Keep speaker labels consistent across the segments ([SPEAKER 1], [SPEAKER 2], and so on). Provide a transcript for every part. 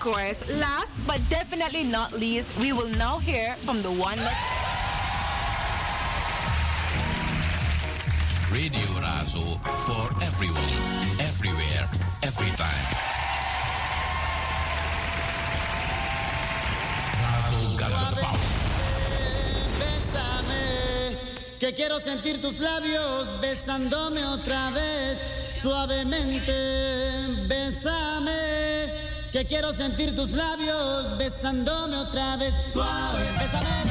[SPEAKER 1] course, last but definitely not least, we will now hear from the one.
[SPEAKER 2] Radio Razo for everyone, everywhere, every time. Razo got the power.
[SPEAKER 3] Bésame, que quiero sentir tus labios besándome otra vez suavemente. Bésame, que quiero sentir tus labios besándome otra vez suave. Bésame,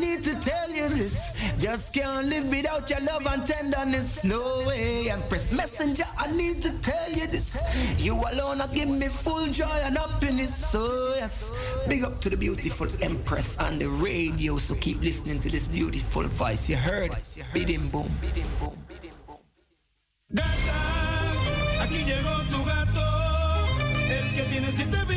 [SPEAKER 4] need to tell you this. Just can't live without your love and tenderness. No way. Empress Messenger, I need to tell you this. You alone are give me full joy and happiness. So yes, big up to the beautiful Empress on the radio. So keep listening to this beautiful voice. You heard? Bidim boom. Boom.
[SPEAKER 5] Gata, aquí llegó tu gato, el que tiene siete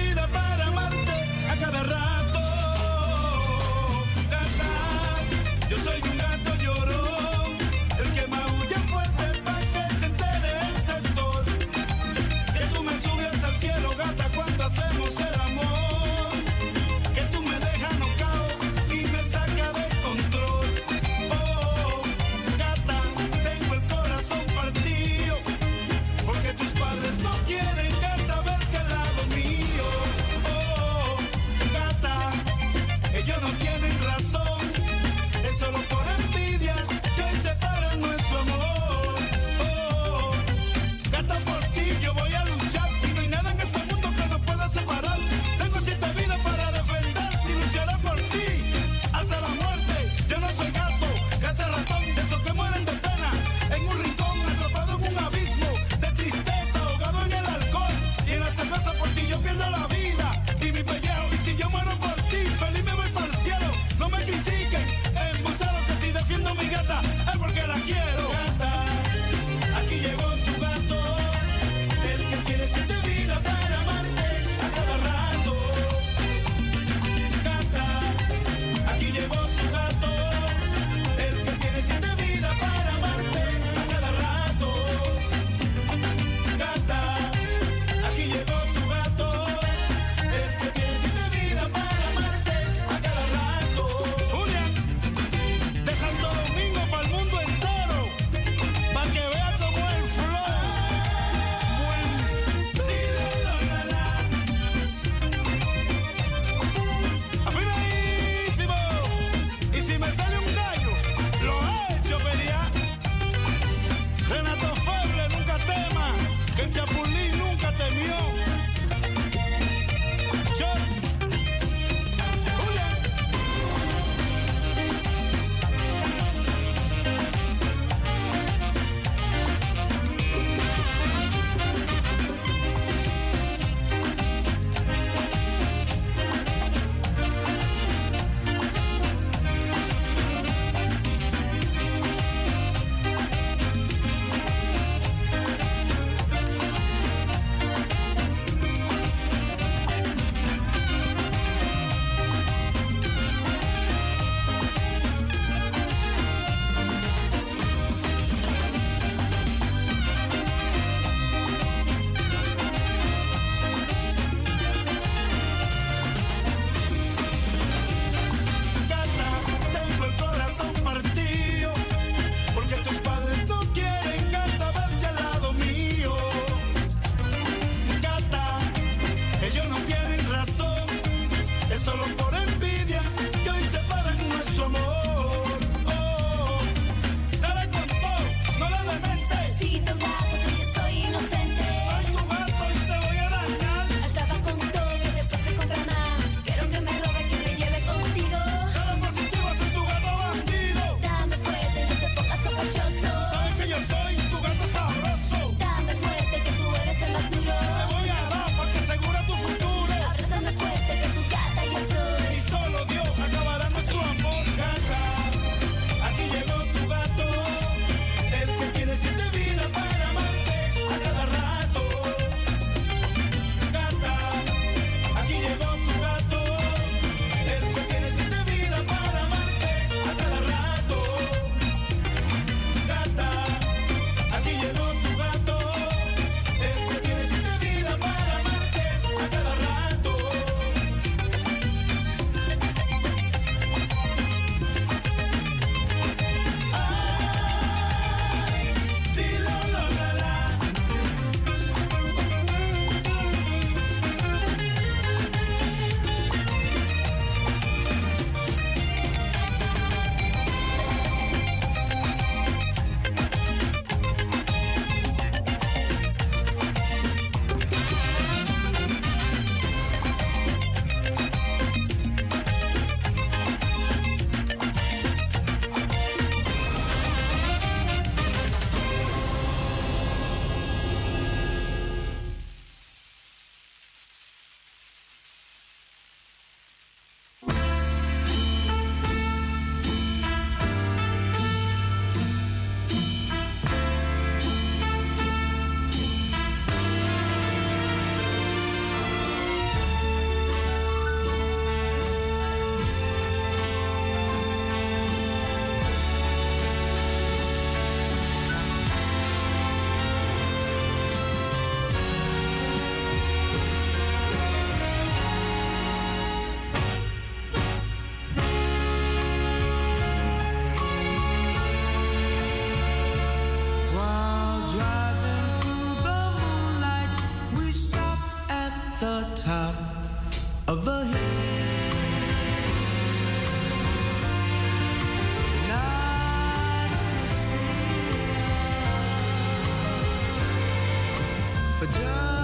[SPEAKER 5] for just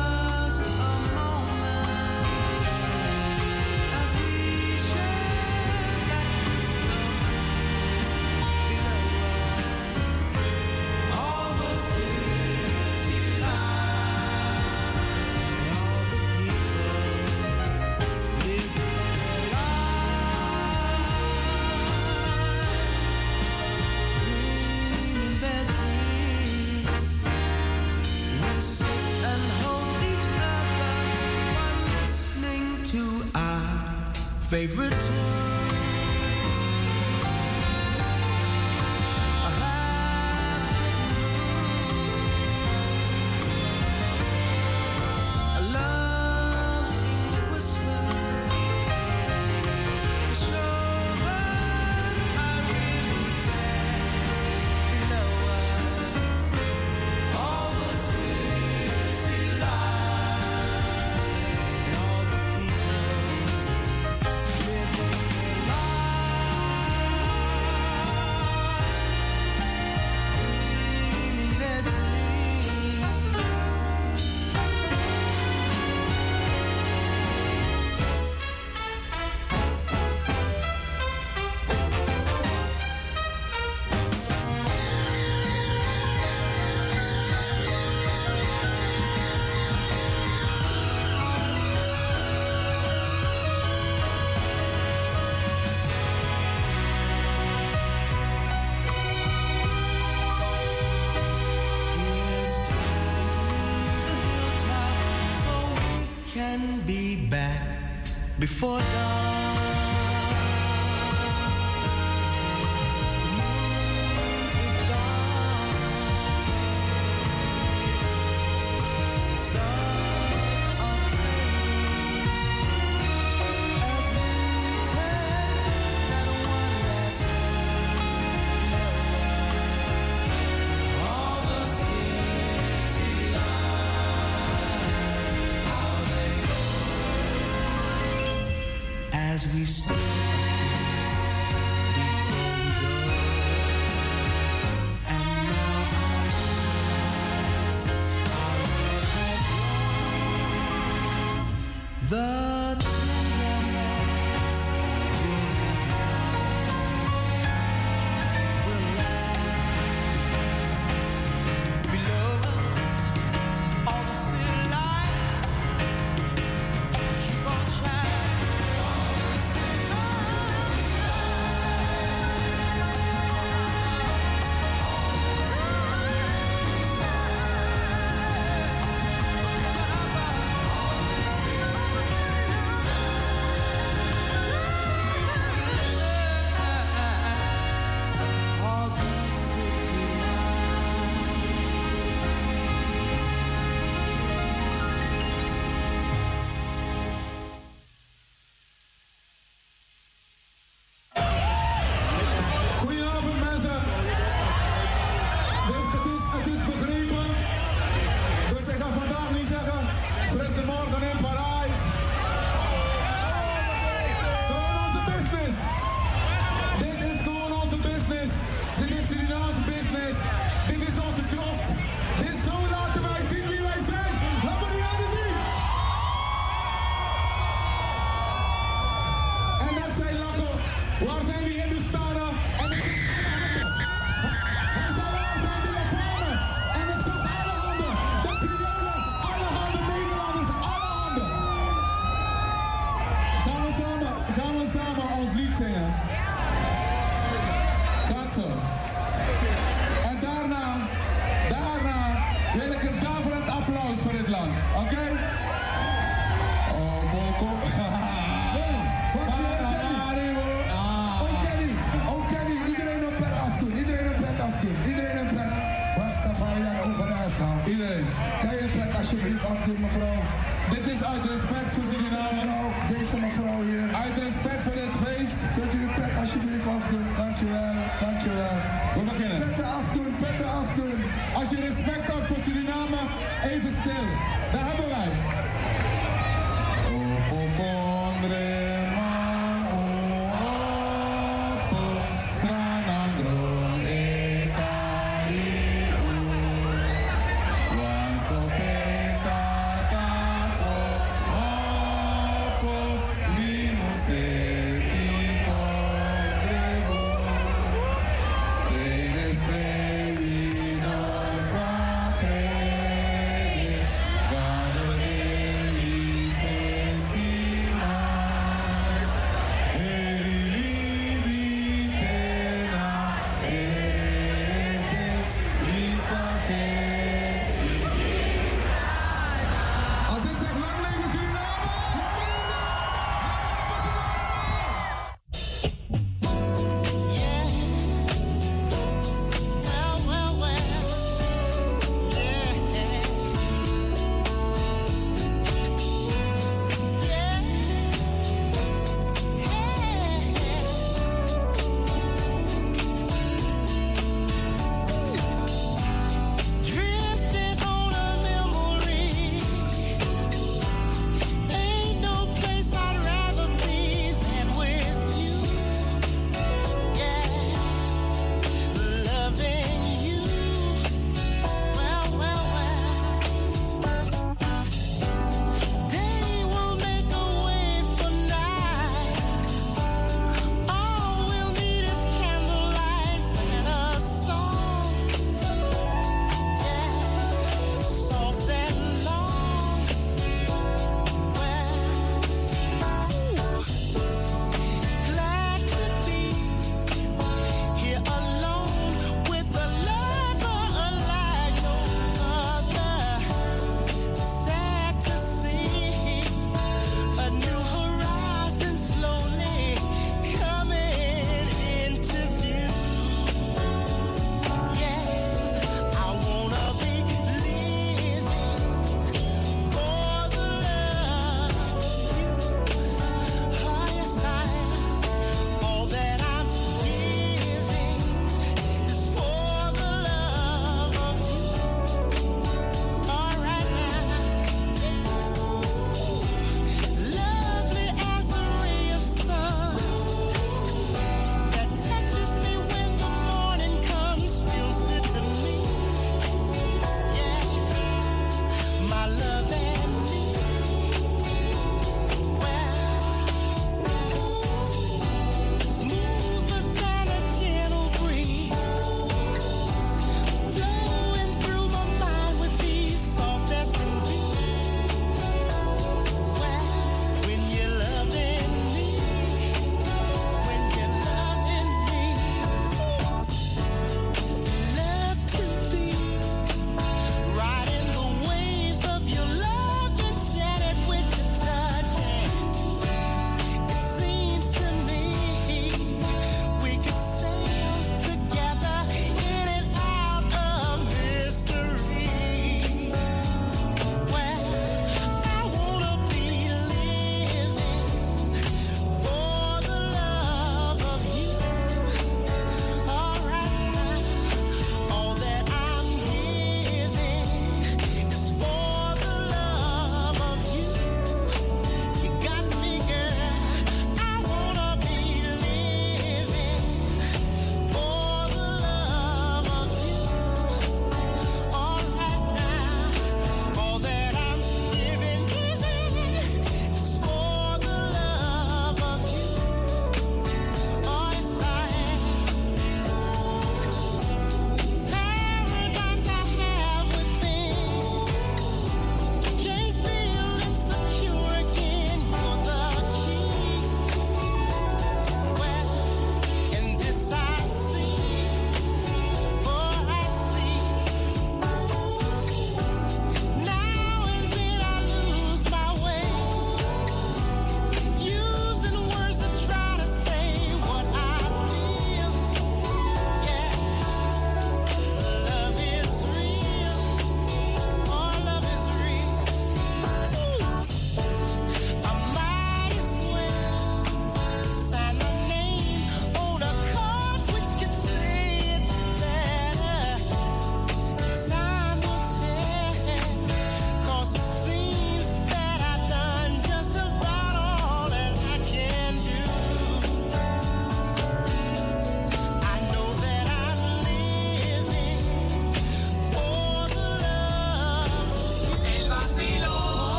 [SPEAKER 6] favorite
[SPEAKER 7] back before dawn.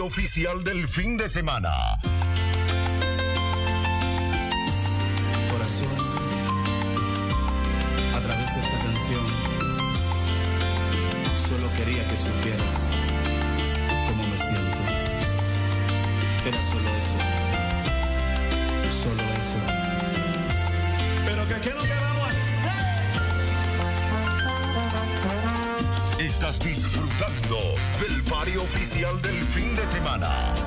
[SPEAKER 7] oficial del fin de semana.
[SPEAKER 8] Corazón, a través de esta canción, solo quería que supieras cómo me siento. Era solo eso, solo eso. Pero que quiero que vamos a hacer.
[SPEAKER 7] Estás disfrutando del party oficial del fin de semana.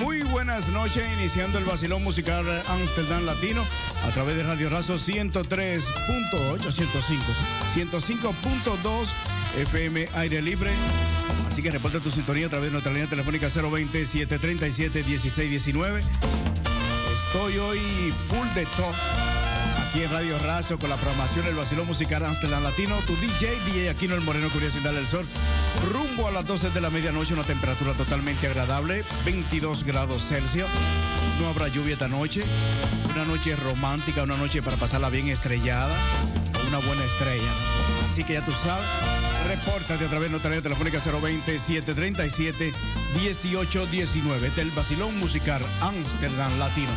[SPEAKER 8] muy buenas noches. Iniciando el vacilón musical Amsterdam Latino a través de Radio Razo 103.8, 105, 105.2 FM Aire Libre. Así que reporta tu sintonía a través de nuestra línea telefónica 020-737-1619. Estoy hoy full de top aquí en Radio Razo con la programación El Vacilón Musical Amsterdam Latino. Tu DJ, DJ Aquino El Moreno, Curiosidad del Sol. Rumbo a las 12 de la medianoche, una temperatura totalmente agradable, 22 grados Celsius. No habrá lluvia esta noche. Una noche romántica, una noche para pasarla bien estrellada, una buena estrella. Así que ya tú sabes, repórtate a través de nuestra telefónica 020-737-1819 del Basilón Musical Amsterdam Latino.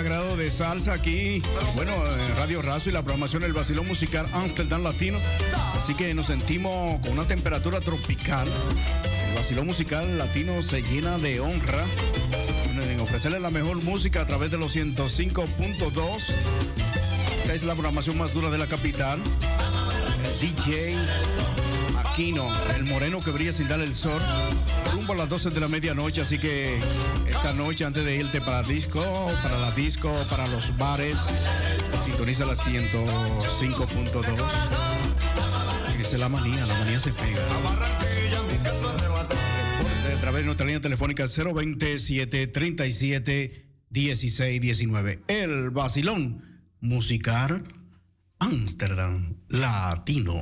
[SPEAKER 8] 40 grados de salsa aquí. Bueno, en Radio Razo y la programación del Basilón Musical Amsterdam Latino. Así que nos sentimos con una temperatura tropical. El Basilón Musical Latino se llena de honra en ofrecerle la mejor música a través de los 105.2. Esta es la programación más dura de la capital. DJ El moreno que brilla sin dar el sol rumbo a las 12 de la medianoche, así que esta noche antes de irte para disco, para la disco, para los bares, sintoniza la 105.2. Esa es la manía, la manía se pega. A través de nuestra línea telefónica 027 37 16 19. El vacilón musical Amsterdam Latino.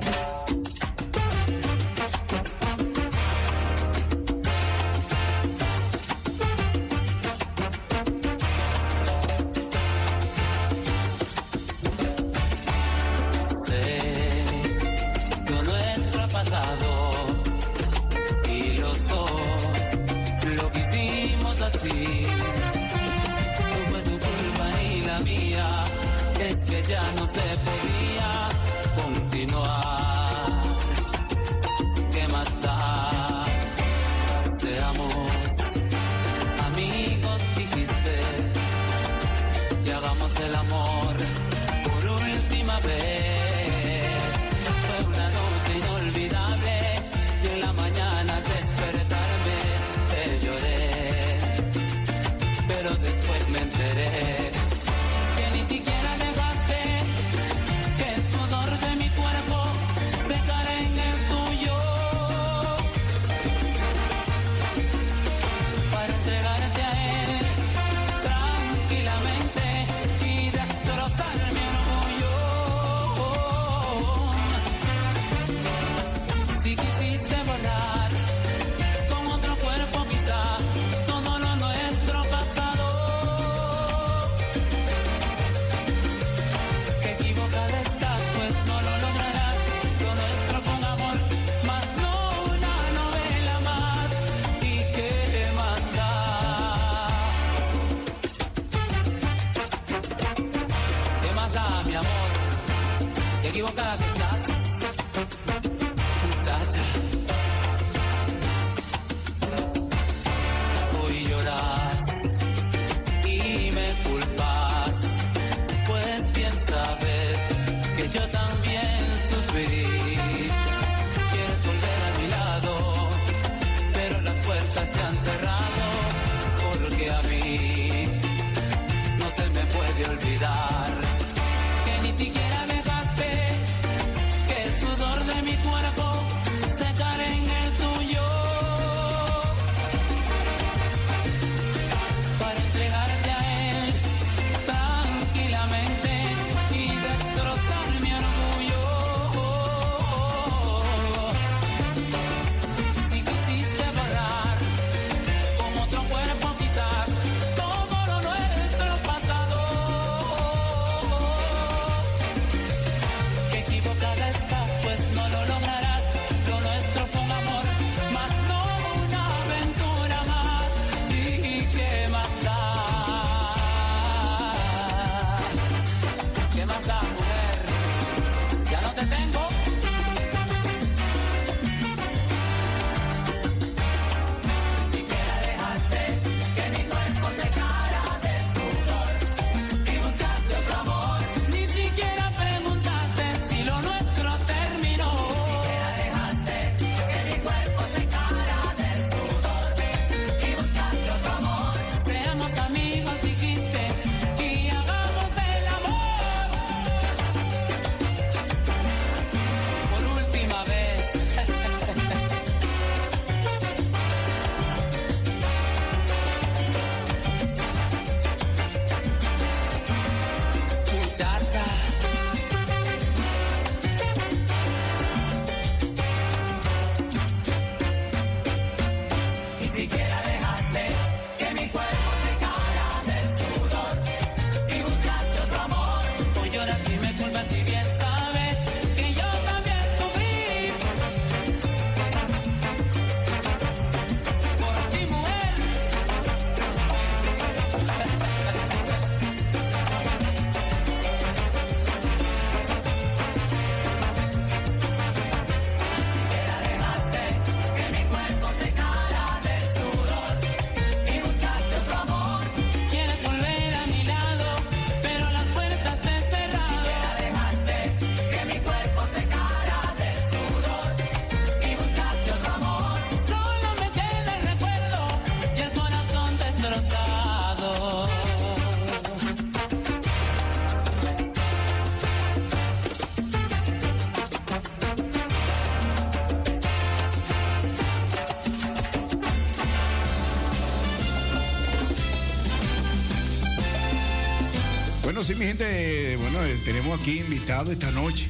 [SPEAKER 8] Sí, mi gente, bueno, eh, tenemos aquí invitado esta noche.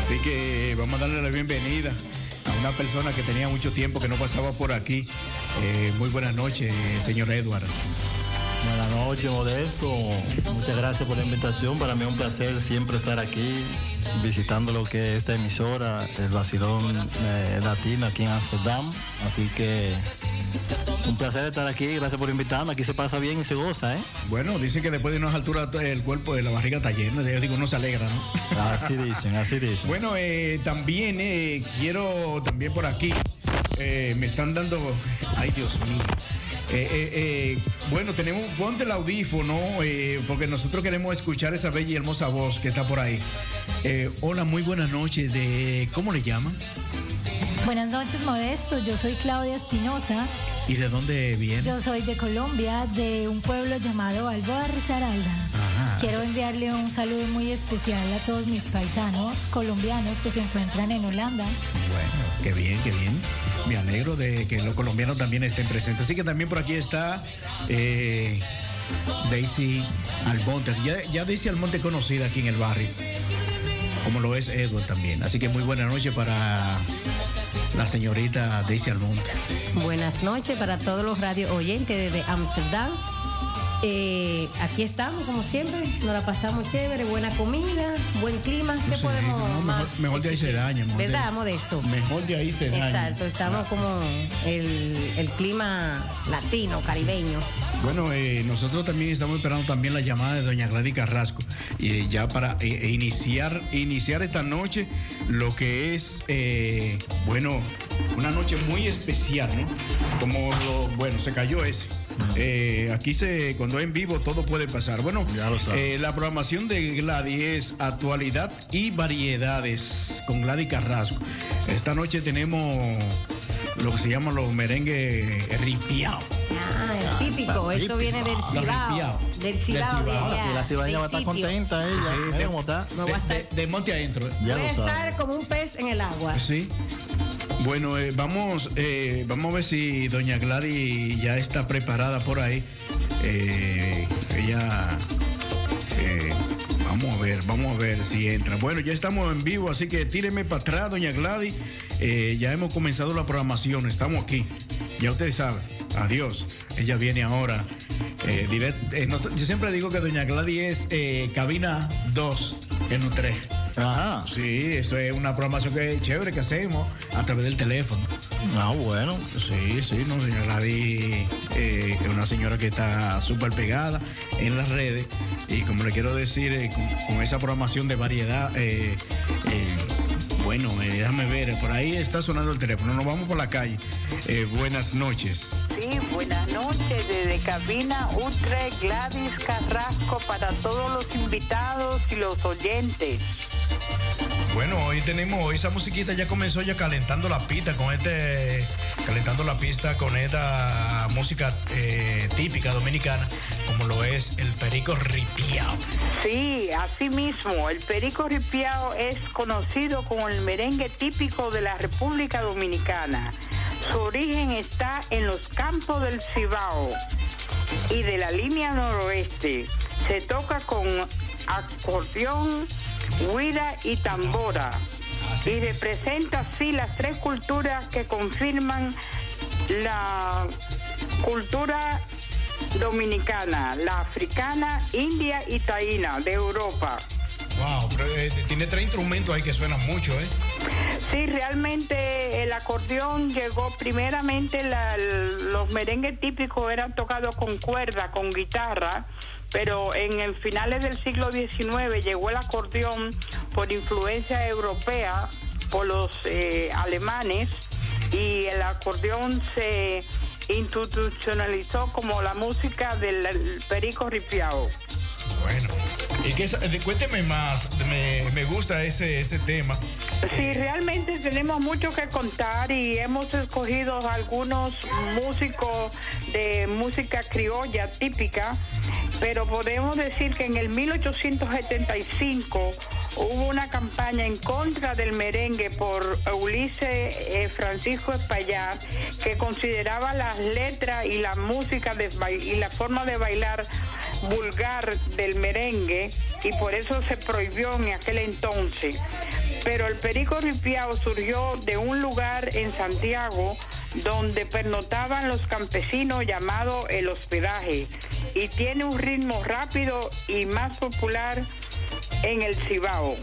[SPEAKER 8] Así que vamos a darle la bienvenida a una persona que tenía mucho tiempo que no pasaba por aquí. Eh, muy buenas noches, señor Edward.
[SPEAKER 9] Buenas noches, Modesto. Muchas gracias por la invitación. Para mí es un placer siempre estar aquí visitando lo que es esta emisora, el Vacilón eh, Latino aquí en Amsterdam. Así que un placer estar aquí. Gracias por invitarme. Aquí se pasa bien y se goza, ¿eh?
[SPEAKER 8] Bueno, dicen que después de unas alturas el cuerpo de la barriga está lleno. Yo digo, uno se alegra, ¿no?
[SPEAKER 9] Así dicen, así dicen.
[SPEAKER 8] Bueno, eh, también eh, quiero, también por aquí, eh, me están dando, ay Dios mío. Eh, eh, eh, bueno, tenemos, ponte el audífono, eh, porque nosotros queremos escuchar esa bella y hermosa voz que está por ahí. Eh, hola, muy buenas noches. De, ¿Cómo le llaman?
[SPEAKER 10] Buenas noches, Modesto. Yo soy Claudia Espinosa.
[SPEAKER 8] ¿Y de dónde viene?
[SPEAKER 10] Yo soy de Colombia, de un pueblo llamado Alba Risaralda.
[SPEAKER 8] Ajá.
[SPEAKER 10] Quiero enviarle un saludo muy especial a todos mis paisanos colombianos que se encuentran en Holanda.
[SPEAKER 8] Bueno, qué bien, qué bien. Me alegro de que los colombianos también estén presentes. Así que también por aquí está eh, Daisy Almonte. Ya, ya Daisy Almonte es conocida aquí en el barrio, como lo es Edward también. Así que muy buena noche para la señorita Daisy Almonte.
[SPEAKER 11] Buenas noches para todos los radio oyentes desde Amsterdam. Eh, aquí estamos, como siempre, nos la pasamos chévere, buena comida, buen clima. ¿Qué podemos
[SPEAKER 8] no,
[SPEAKER 11] más?
[SPEAKER 8] mejor, mejor de ahí se daña. mejor de-
[SPEAKER 11] ¿Verdad, Modesto?
[SPEAKER 8] Mejor de ahí se daña.
[SPEAKER 11] Exacto, estamos como el, el clima latino, caribeño.
[SPEAKER 8] Bueno, eh, nosotros también estamos esperando también la llamada de doña Gladys Carrasco. Y eh, ya para eh, eh, iniciar, iniciar esta noche lo que es, eh, bueno, una noche muy especial, ¿no? Como, lo- bueno, se cayó ese. Eh, aquí se, cuando es en vivo todo puede pasar. Bueno, eh, la programación de Gladys es actualidad y variedades con Gladys Carrasco. Esta noche tenemos lo que se llama los merengues ripiados.
[SPEAKER 11] Ah, típico, esto viene del Cibao. Del Cibao, de
[SPEAKER 8] Del Cibao.
[SPEAKER 11] allá.
[SPEAKER 9] Y la cibaña va a estar contenta ella.
[SPEAKER 8] Sí, de-
[SPEAKER 9] cómo está.
[SPEAKER 11] Me voy a
[SPEAKER 8] De,
[SPEAKER 11] estar-
[SPEAKER 8] de- de monte adentro.
[SPEAKER 9] Ya
[SPEAKER 11] Voy a estar como un pez en el agua.
[SPEAKER 8] Sí. Bueno, eh, vamos, eh, vamos a ver si doña Gladys ya está preparada por ahí. Eh, ella, eh, vamos a ver, vamos a ver si entra. Bueno, ya estamos en vivo, así que tíreme para atrás, doña Gladys. Eh, ya hemos comenzado la programación, estamos aquí. Ya ustedes saben. Adiós. Ella viene ahora. eh, direct- yo siempre digo que doña Gladys es cabina 2 en un 3.
[SPEAKER 9] Ajá.
[SPEAKER 8] Sí, eso es una programación que chévere que hacemos a través del teléfono.
[SPEAKER 9] Ah, bueno.
[SPEAKER 8] Sí, sí, no, señora Gladys eh, es una señora que está súper pegada en las redes y como le quiero decir, eh, con, con esa programación de variedad, eh, eh, bueno, eh, déjame ver, por ahí está sonando el teléfono, nos vamos por la calle. Eh, buenas noches.
[SPEAKER 12] Sí, buenas noches desde cabina Utrecht Gladys Carrasco para todos los invitados y los oyentes.
[SPEAKER 8] Bueno, hoy tenemos, hoy esa musiquita ya comenzó ya calentando la pista con este, calentando la pista con esta música eh, típica dominicana, como lo es el perico ripiao.
[SPEAKER 12] Sí, así mismo, el perico ripiao es conocido como el merengue típico de la República Dominicana. Su origen está en los campos del Cibao y de la línea noroeste. Se toca con acordeón, huira y tambora. Y representa así las tres culturas que confirman la cultura dominicana, la africana, india y taína de Europa.
[SPEAKER 8] Wow, pero, eh, tiene tres instrumentos ahí que suenan mucho, ¿eh?
[SPEAKER 12] Sí, realmente el acordeón llegó primeramente, la- los merengues típicos eran tocados con cuerda, con guitarra, pero en el finales del siglo XIX llegó el acordeón por influencia europea, por los eh, alemanes, y el acordeón se institucionalizó como la música del perico ripiao.
[SPEAKER 8] Bueno, y que, cuénteme más, me, me gusta ese, ese tema.
[SPEAKER 12] Sí, realmente tenemos mucho que contar y hemos escogido algunos músicos de música criolla típica, pero podemos decir que en el 1875 hubo una campaña en contra del merengue por Ulises eh, Francisco Espaillat, que consideraba las letras y la música y la forma de bailar vulgar del merengue y por eso se prohibió en aquel entonces. Pero el perico ripiao surgió de un lugar en Santiago donde pernotaban los campesinos llamado el hospedaje y tiene un ritmo rápido y más popular en el Cibao.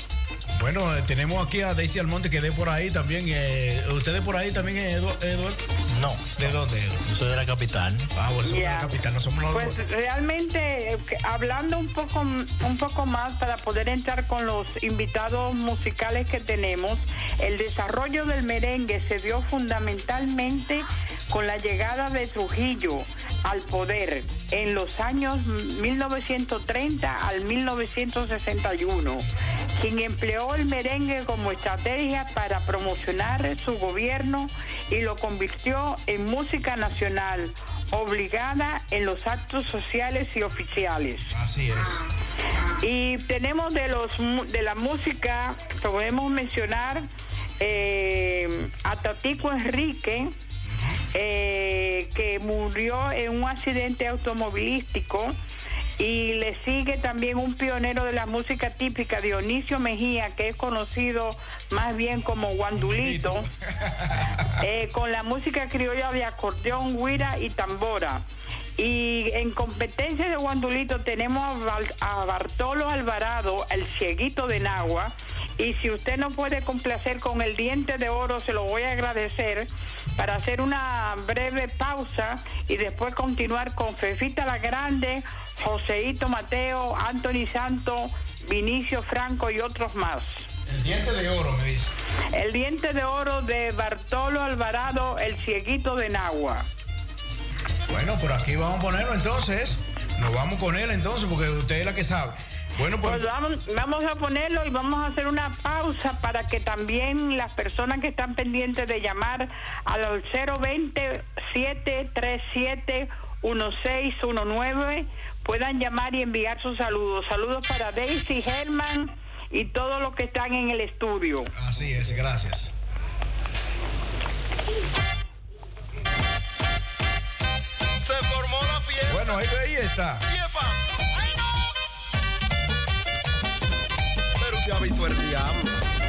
[SPEAKER 8] Bueno, eh, tenemos aquí a Daisy Almonte que de por ahí también. eh, ¿Ustedes por ahí también, eh, Edu- Eduardo?
[SPEAKER 13] No.
[SPEAKER 8] ¿De dónde?
[SPEAKER 13] Yo soy de la capital.
[SPEAKER 8] Ah, bueno, somos de la capital, no somos los
[SPEAKER 12] Pues realmente, eh, hablando un poco, un poco más para poder entrar con los invitados musicales que tenemos, el desarrollo del merengue se dio fundamentalmente con la llegada de Trujillo al poder en los años 1930 al 1961, quien empleó el merengue como estrategia para promocionar su gobierno y lo convirtió en música nacional obligada en los actos sociales y oficiales.
[SPEAKER 8] Así es.
[SPEAKER 12] Y tenemos de los de la música, podemos mencionar eh, a Tatico Enrique, eh, que murió en un accidente automovilístico. Y le sigue también un pionero de la música típica, Dionisio Mejía, que es conocido más bien como Guandulito, eh, con la música criolla de acordeón, guira y tambora. Y en competencia de Guandulito tenemos a Bartolo Alvarado, el cieguito de Nagua. Y si usted no puede complacer con el diente de oro, se lo voy a agradecer para hacer una breve pausa y después continuar con Fefita la Grande, Joseito Mateo, Anthony Santo, Vinicio Franco y otros más.
[SPEAKER 8] El diente de oro, me dice.
[SPEAKER 12] El diente de oro de Bartolo Alvarado, el cieguito de Nagua.
[SPEAKER 8] Bueno, por aquí vamos a ponerlo entonces. Nos vamos con él entonces, porque usted es la que sabe. Bueno, pues.
[SPEAKER 12] Pues vamos, vamos a ponerlo y vamos a hacer una pausa para que también las personas que están pendientes de llamar al 020-737-1619 puedan llamar y enviar sus saludos. Saludos para Daisy Herman y todos los que están en el estudio.
[SPEAKER 8] Así es, gracias.
[SPEAKER 14] Se formó la fiesta.
[SPEAKER 8] Bueno, ahí, ahí está.
[SPEAKER 14] ¡Yepa! Pero usted ha visto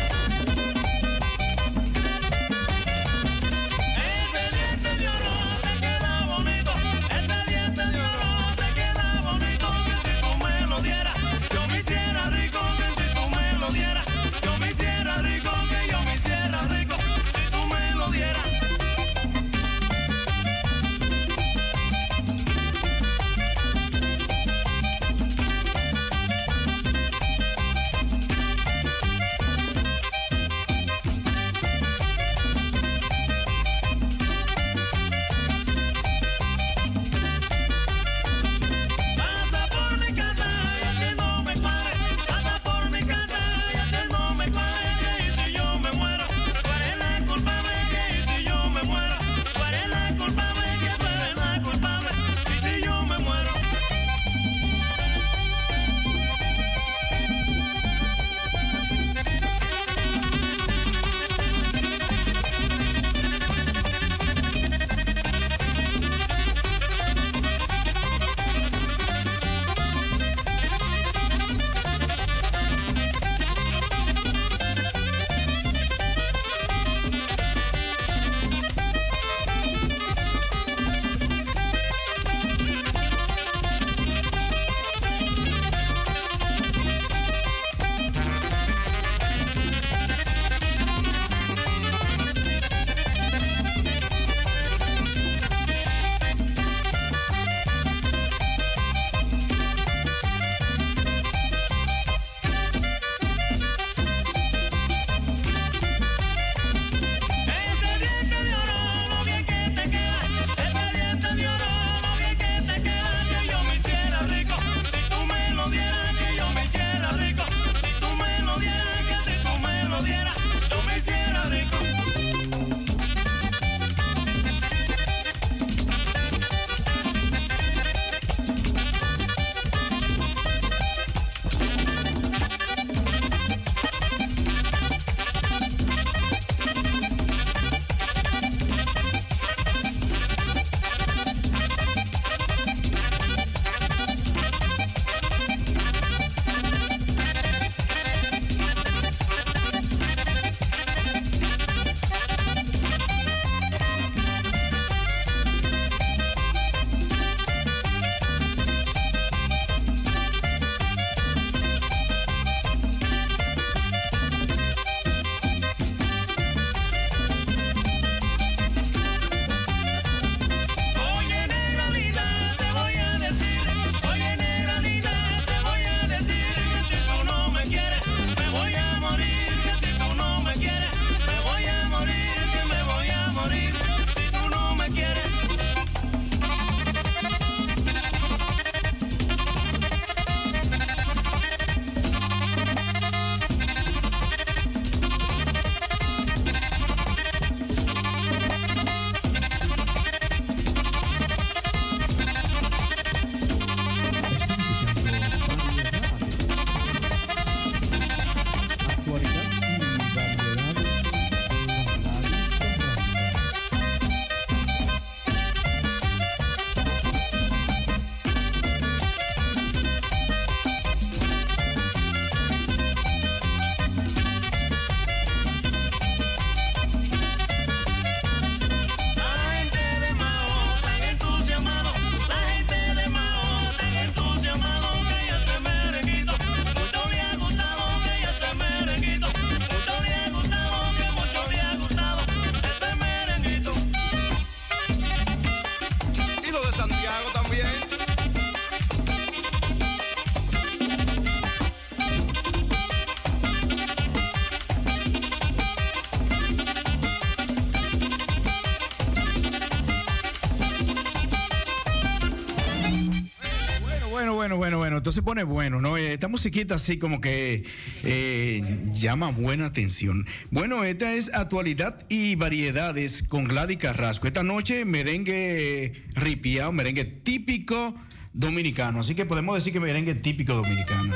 [SPEAKER 8] Entonces pone bueno, ¿no? Eh, Esta musiquita así como que eh, llama buena atención. Bueno, esta es actualidad y variedades con Gladys Carrasco. Esta noche merengue ripiado, merengue típico dominicano. Así que podemos decir que merengue típico dominicano.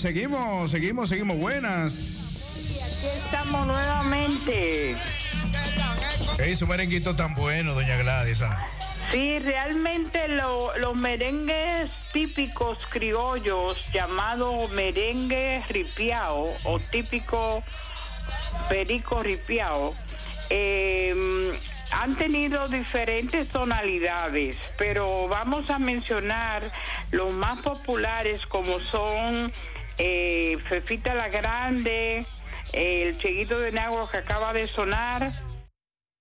[SPEAKER 8] Seguimos, seguimos, seguimos. Buenas.
[SPEAKER 12] Aquí estamos nuevamente.
[SPEAKER 8] Ese merenguito tan bueno, doña Gladys. ah.
[SPEAKER 12] Sí, realmente lo- los merengues típicos criollos llamados merengue ripiao o típico perico ripiao eh, han tenido diferentes tonalidades, pero vamos a mencionar los más populares como son eh, Fefita la Grande, el Cheguito de Nagua que acaba de sonar,